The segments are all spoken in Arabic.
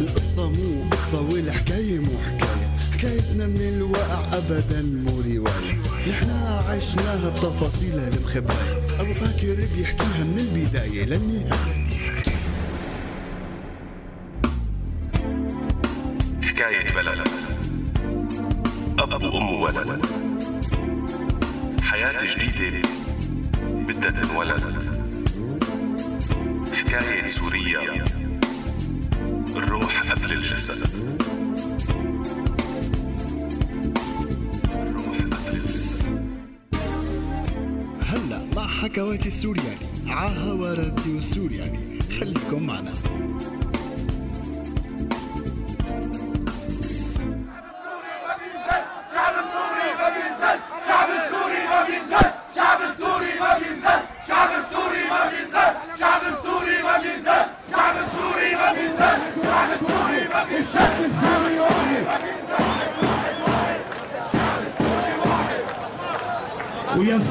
القصة مو قصة والحكاية مو حكاية. حكايتنا من الواقع أبدا مو رواية. نحنا عشناها بتفاصيلها المخبأة أبو فاكر بيحكيها من البداية للنهاية. حكاية بلد. أب وأم ولد. حياة جديدة بدها تنولد. حكاية سوريا الروح قبل الجسد. الروح قبل الجسد. هلا مع حكواتي السورياني عاهوا راديو سورياني. خليكم معنا.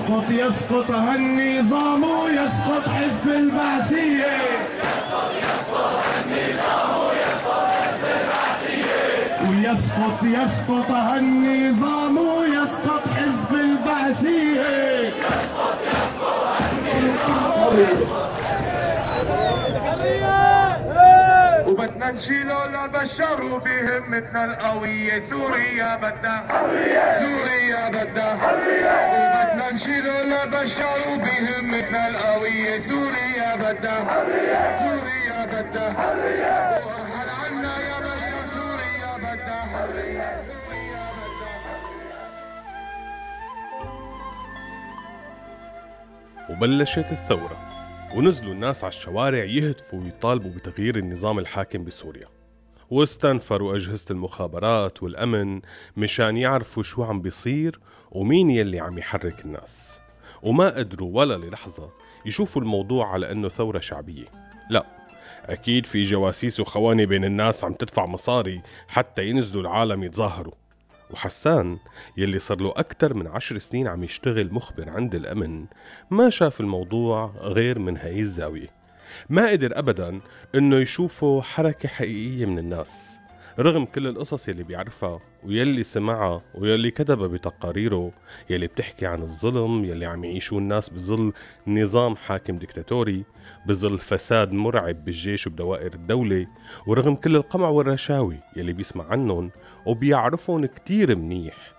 ويسقط يسقط هالنظام ويسقط حزب البعثية. ويسقط يسقط هالنظام ويسقط حزب البعثية. وبدنا نشيله لبشر بهمتنا القوية سوريا بدها سوريا بدها وبدنا نشيله لبشر بهمتنا القوية سوريا بدها سوريا بدها وأرحل عنا يا سوريا بدها وبلشت الثورة. ونزلوا الناس على الشوارع يهتفوا ويطالبوا بتغيير النظام الحاكم بسوريا. واستنفروا أجهزة المخابرات والأمن مشان يعرفوا شو عم بيصير ومين يلي عم يحرك الناس. وما قدروا ولا للحظة يشوفوا الموضوع على أنه ثورة شعبية. لا أكيد في جواسيس وخواني بين الناس عم تدفع مصاري حتى ينزلوا العالم يتظاهروا. وحسان يلي صار له أكثر من عشر سنين عم يشتغل مخبر عند الأمن ما شاف الموضوع غير من هاي الزاوية. ما قدر أبدا إنه يشوفه حركة حقيقية من الناس. رغم كل القصص يلي بيعرفها ويلي سمعها ويلي كتبها بتقاريره يلي بتحكي عن الظلم يلي عم يعيشوه الناس بظل نظام حاكم ديكتاتوري بظل فساد مرعب بالجيش وبدوائر الدولة ورغم كل القمع والرشاوي يلي بيسمع عنهم وبيعرفهم كتير منيح.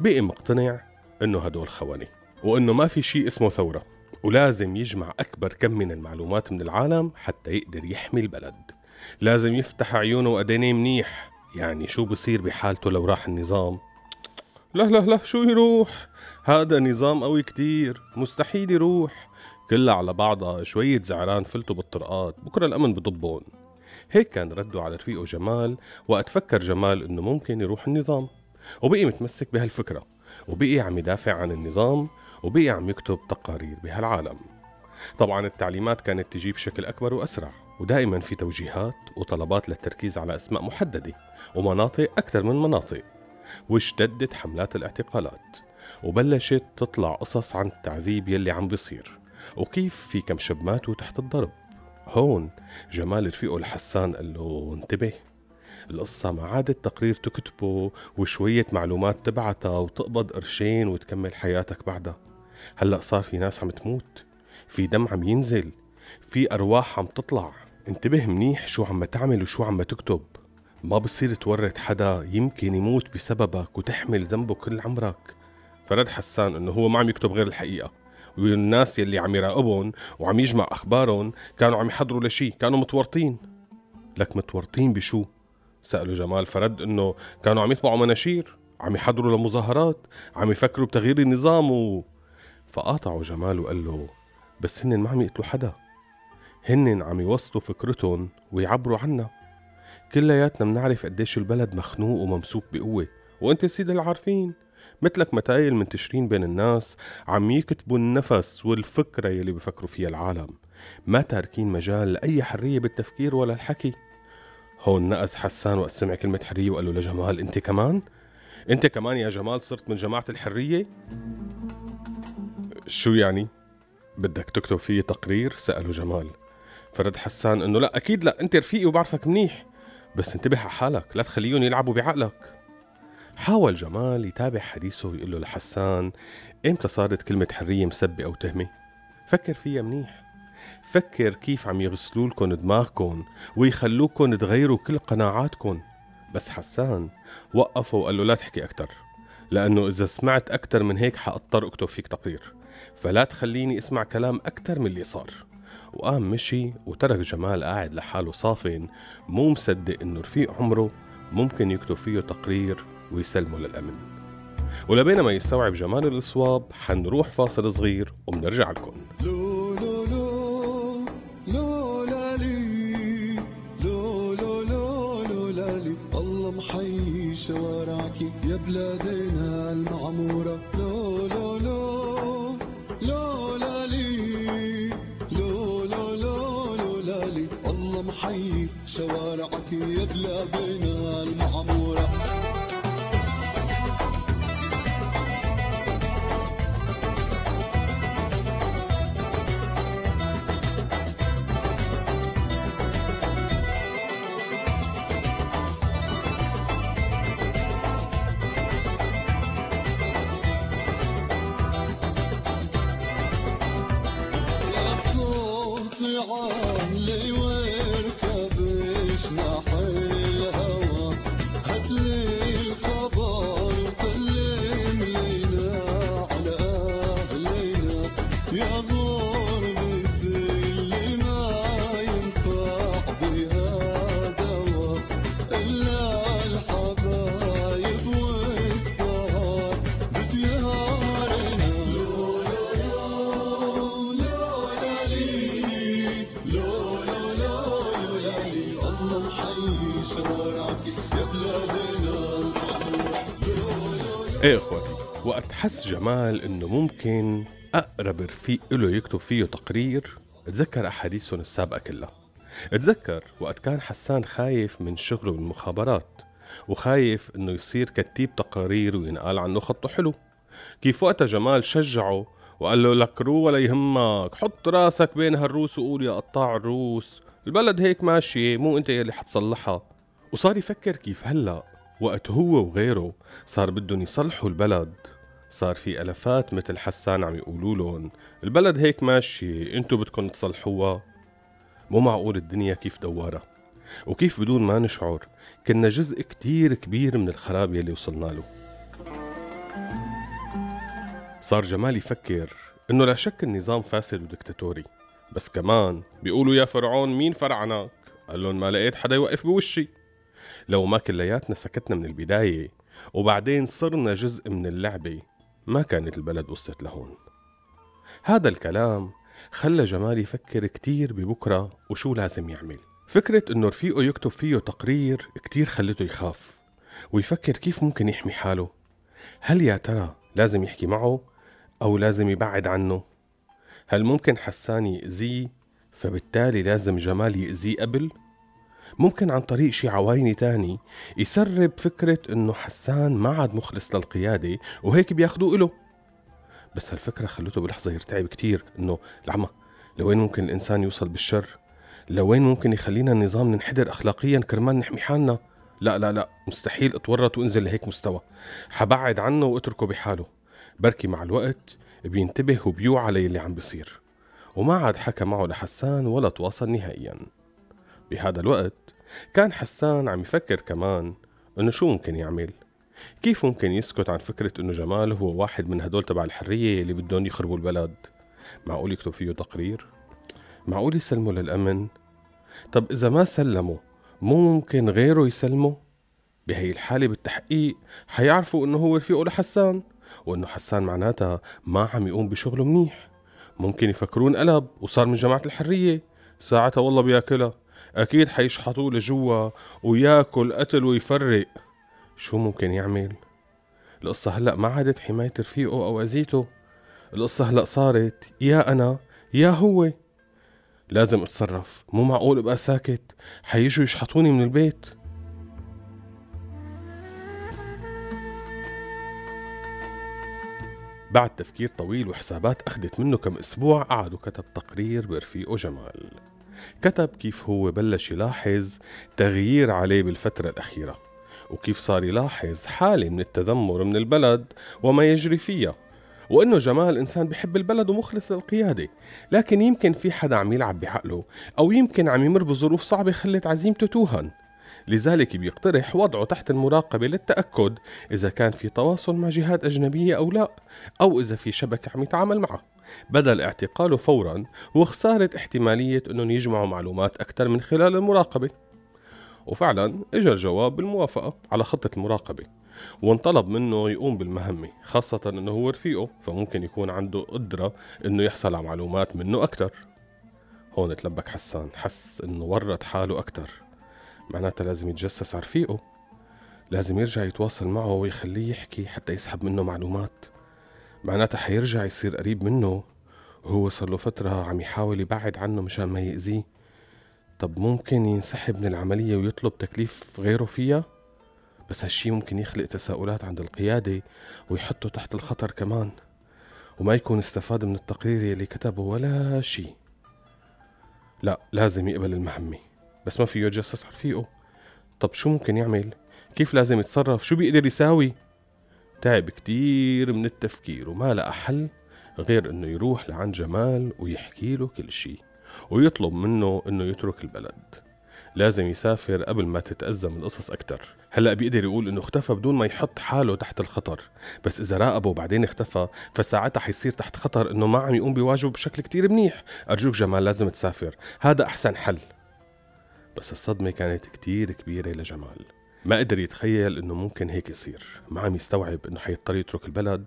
بقي مقتنع إنه هدول خواني وإنه ما في شيء اسمه ثورة ولازم يجمع أكبر كم من المعلومات من العالم حتى يقدر يحمي البلد. لازم يفتح عيونه وأدينيه منيح. يعني شو بصير بحالته لو راح النظام؟ لا لا لا شو يروح؟ هذا نظام قوي كتير مستحيل يروح. كلها على بعضها شوية زعران فلتوا بالطرقات بكرة الأمن بضبون هيك كان رده على رفيقه جمال وقت فكر جمال إنه ممكن يروح النظام. وبقي متمسك بهالفكرة وبقي عم يدافع عن النظام وبقي عم يكتب تقارير بهالعالم. طبعا التعليمات كانت تجي بشكل أكبر وأسرع. ودائما في توجيهات وطلبات للتركيز على أسماء محددة ومناطق أكثر من مناطق واشتدت حملات الاعتقالات وبلشت تطلع قصص عن التعذيب يلي عم بيصير وكيف في كم شب ماتوا تحت الضرب. هون جمال رفيقه الحسان قال له انتبه القصة ما عادت تقرير تكتبه وشوية معلومات تبعتها وتقبض قرشين وتكمل حياتك بعدها. هلأ صار في ناس عم تموت في دم عم ينزل في أرواح عم تطلع. انتبه منيح شو عم تعمل وشو عم تكتب. ما بصير تورط حدا يمكن يموت بسببك وتحمل ذنبه كل عمرك. فرد حسان إنه هو ما عم يكتب غير الحقيقة. والناس يلي عم يراقبهم وعم يجمع أخبارهم كانوا عم يحضروا لشي كانوا متورطين. لك متورطين بشو؟ سألوا جمال فرد إنه كانوا عم يطبعوا مناشير عم يحضروا لمظاهرات عم يفكروا بتغيير النظام و... فقاطعوا جمال وقال له بس هن ما عم يقتلوا حدا. هن عم يوصلوا فكرتهم ويعبروا عنا كلياتنا بنعرف قديش البلد مخنوق وممسوك بقوة وانت سيد العارفين مثلك متايل منتشرين بين الناس عم يكتبوا النفس والفكرة يلي بفكروا فيها العالم ما تاركين مجال لأي حرية بالتفكير ولا الحكي هون نقز حسان وقت سمع كلمة حرية وقال له لجمال انت كمان؟ انت كمان يا جمال صرت من جماعة الحرية؟ شو يعني؟ بدك تكتب فيه تقرير؟ سأله جمال فرد حسان إنه لا أكيد لا أنت رفيقي وبعرفك منيح. بس انتبه على حالك لا تخليهم يلعبوا بعقلك. حاول جمال يتابع حديثه ويقول له لحسان إمتى صارت كلمة حرية مسبة أو تهمة؟ فكر فيها منيح. فكر كيف عم يغسلوا لكم دماغكم ويخلوكم تغيروا كل قناعاتكم بس حسان وقفه وقال له لا تحكي أكتر لأنه إذا سمعت أكتر من هيك حأضطر أكتب فيك تقرير. فلا تخليني أسمع كلام أكتر من اللي صار. وقام مشي وترك جمال قاعد لحاله صافن مو مصدق إنه رفيق عمره ممكن يكتب فيه تقرير ويسلمه للأمن. ولبين ما يستوعب جمال الصواب حنروح فاصل صغير وبنرجع لكم. شوارعك يا بلادنا المعمورة. لو حس جمال إنه ممكن أقرب رفيق له يكتب فيه تقرير تذكر احاديثهم السابقة كلها. تذكر وقت كان حسان خايف من شغله بالمخابرات وخايف إنه يصير كتيب تقارير وينقال عنه خطه حلو. كيف وقتها جمال شجعه وقال له لك رو ولا يهمك حط راسك بين هالروس وقول يا قطاع الروس البلد هيك ماشية مو أنت يلي حتصلحها. وصار يفكر كيف هلأ وقت هو وغيره صار بدهم يصلحوا البلد. صار في ألفات مثل حسان عم يقولوا لهم البلد هيك ماشية انتو بدكم تصلحوها؟ مو معقول الدنيا كيف دوارة. وكيف بدون ما نشعر كنا جزء كتير كبير من الخراب يلي وصلنا له. صار جمال يفكر إنه لا شك النظام فاسد ودكتاتوري. بس كمان بيقولوا يا فرعون مين فرعنك قال لهم ما لقيت حدا يوقف بوشي. لو ما كلياتنا سكتنا من البداية وبعدين صرنا جزء من اللعبة ما كانت البلد وصلت لهون. هذا الكلام خلى جمال يفكر كتير ببكرة وشو لازم يعمل. فكرة إنه رفيقه يكتب فيه تقرير كتير خلته يخاف ويفكر كيف ممكن يحمي حاله. هل يا ترى لازم يحكي معه أو لازم يبعد عنه؟ هل ممكن حسان يأذيه فبالتالي لازم جمال يأذيه قبل؟ ممكن عن طريق شي عوايني تاني يسرب فكرة إنه حسان ما عاد مخلص للقيادة وهيك بياخدوه إله. بس هالفكرة خلته بلحظة يرتعب كتير إنه العمى لوين ممكن الإنسان يوصل بالشر؟ لوين ممكن يخلينا النظام ننحدر اخلاقيا كرمال نحمي حالنا؟ لا لا لا مستحيل أتورط وأنزل لهيك مستوى. حبعد عنه وأتركه بحاله. بركي مع الوقت بينتبه وبيوعى للي عم بيصير. وما عاد حكى معه لحسان ولا تواصل نهائيا. بهذا الوقت كان حسان عم يفكر كمان إنه شو ممكن يعمل. كيف ممكن يسكت عن فكرة إنه جمال هو واحد من هدول تبع الحرية اللي بدهم يخربوا البلد؟ معقول يكتب فيه تقرير؟ معقول يسلمه للأمن؟ طب إذا ما سلمه مو ممكن غيره يسلمه بهي الحالة بالتحقيق حيعرفوا إنه هو رفيقه لحسان وإنه حسان معناتها ما عم يقوم بشغله منيح. ممكن يفكرون قلب وصار من جماعة الحرية. ساعتها والله بياكلها. أكيد حيشحطوه لجوا وياكل قتل ويفرق. شو ممكن يعمل؟ القصة هلأ ما عادت حماية رفيقه أو أذيته. القصة هلأ صارت يا أنا يا هو. لازم أتصرف مو معقول أبقى ساكت. حيجوا يشحطوني من البيت. بعد تفكير طويل وحسابات أخذت منه كم أسبوع قعد وكتب تقرير برفيقه جمال. كتب كيف هو بلش يلاحظ تغيير عليه بالفترة الأخيرة وكيف صار يلاحظ حالة من التذمر من البلد وما يجري فيها وأنه جمال إنسان بحب البلد ومخلص للقيادة لكن يمكن في حدا عم يلعب بعقله أو يمكن عم يمر بظروف صعبة خلت عزيمته توهن. لذلك بيقترح وضعه تحت المراقبة للتأكد إذا كان في تواصل مع جهات أجنبية أو لا أو إذا في شبكة عم يتعامل معها بدل اعتقاله فورا وخسارة احتمالية أنهم يجمعوا معلومات أكثر من خلال المراقبة. وفعلا اجى الجواب بالموافقة على خطة المراقبة وانطلب منه يقوم بالمهمة خاصة إنه هو رفيقه فممكن يكون عنده قدرة إنه يحصل على معلومات منه أكثر. هون تلبك حسان حس إنه ورط حاله أكثر. معناتها لازم يتجسس على رفيقه لازم يرجع يتواصل معه ويخليه يحكي حتى يسحب منه معلومات. معناتها حيرجع يصير قريب منه وهو صار له فترة عم يحاول يبعد عنه مشان ما يأذيه طب ممكن ينسحب من العملية ويطلب تكليف غيره فيها؟ بس هالشي ممكن يخلق تساؤلات عند القيادة ويحطه تحت الخطر كمان وما يكون استفاد من التقرير اللي كتبه ولا شي لا لازم يقبل المهمة بس ما فيه يتجسس على رفيقه طب شو ممكن يعمل؟ كيف لازم يتصرف؟ شو بيقدر يساوي؟ تعب كتير من التفكير وما لقى حل غير إنه يروح لعند جمال ويحكي له كل شي ويطلب منه إنه يترك البلد. لازم يسافر قبل ما تتأزم القصص أكتر. هلأ بيقدر يقول إنه اختفى بدون ما يحط حاله تحت الخطر بس إذا راقبه وبعدين اختفى فساعتها حيصير تحت خطر إنه ما عم يقوم بواجبه بشكل كتير منيح. أرجوك جمال لازم تسافر هذا أحسن حل. بس الصدمة كانت كتير كبيرة لجمال. ما قدر يتخيل إنه ممكن هيك يصير. ما عم يستوعب إنه حيضطر يترك البلد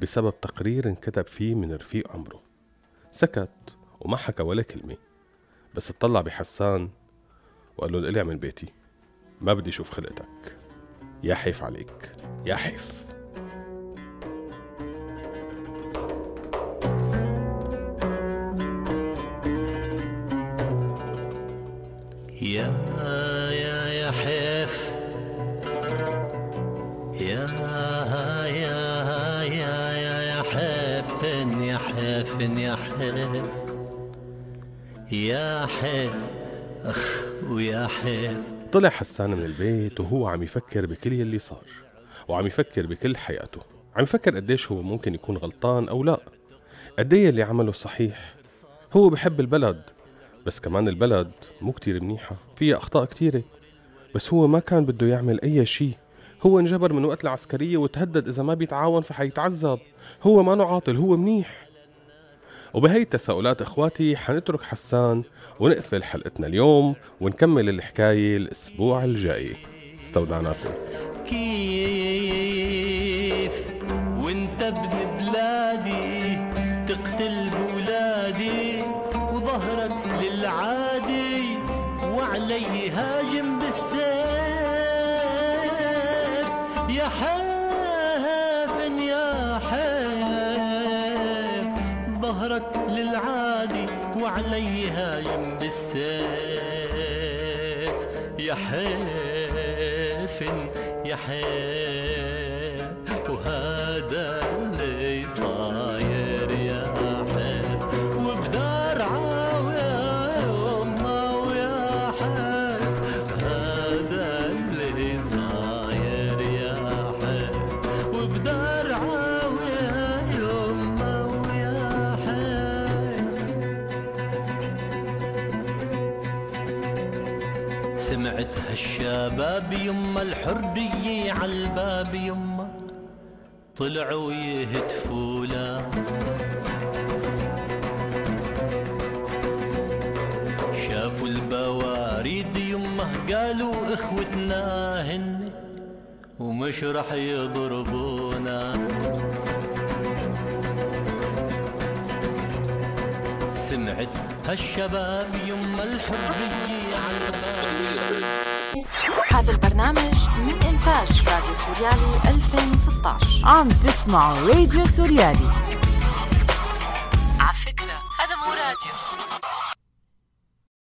بسبب تقرير انكتب فيه من رفيق عمره. سكت وما حكى ولا كلمة. بس اطلع بحسان وقال له القلع من بيتي. ما بدي أشوف خلقتك. يا حيف عليك. يا حيف. يا حيف يا حيف يا حيف أخ ويا حيف طلع حسان من البيت وهو عم يفكر بكل يلي صار وعم يفكر بكل حياته. عم يفكر قديش هو ممكن يكون غلطان أو لا. قديه اللي عمله صحيح. هو بحب البلد بس كمان البلد مو كتير منيحة فيها أخطاء كتيرة. بس هو ما كان بده يعمل أي شي. هو انجبر من وقت العسكرية وتهدد إذا ما بيتعاون فحيتعذب. هو ما عاطل هو منيح. وبهي التساؤلات إخواتي حنترك حسان ونقفل حلقتنا اليوم ونكمل الحكاية الأسبوع الجاي. استودعناكم كيف وانت ابن بلادي تقتل بولادي وظهرك للعادي وعلي هاجم يا حافن يا حيف ظهرك للعادي وعلي هاجم بالسيف يا حيف يا حيف وهذا هالشباب يما الحرية عالباب يما. طلعوا يهتفوا لا. شافوا البواريد يما قالوا إخوتنا هن. ومش رح يضربونا. سمعت هالشباب يما الحرية عالباب هذا البرنامج من إنتاج راديو سوريالي 2016 عم تسمعوا راديو سوريالي. على فكرة هذا مو راديو.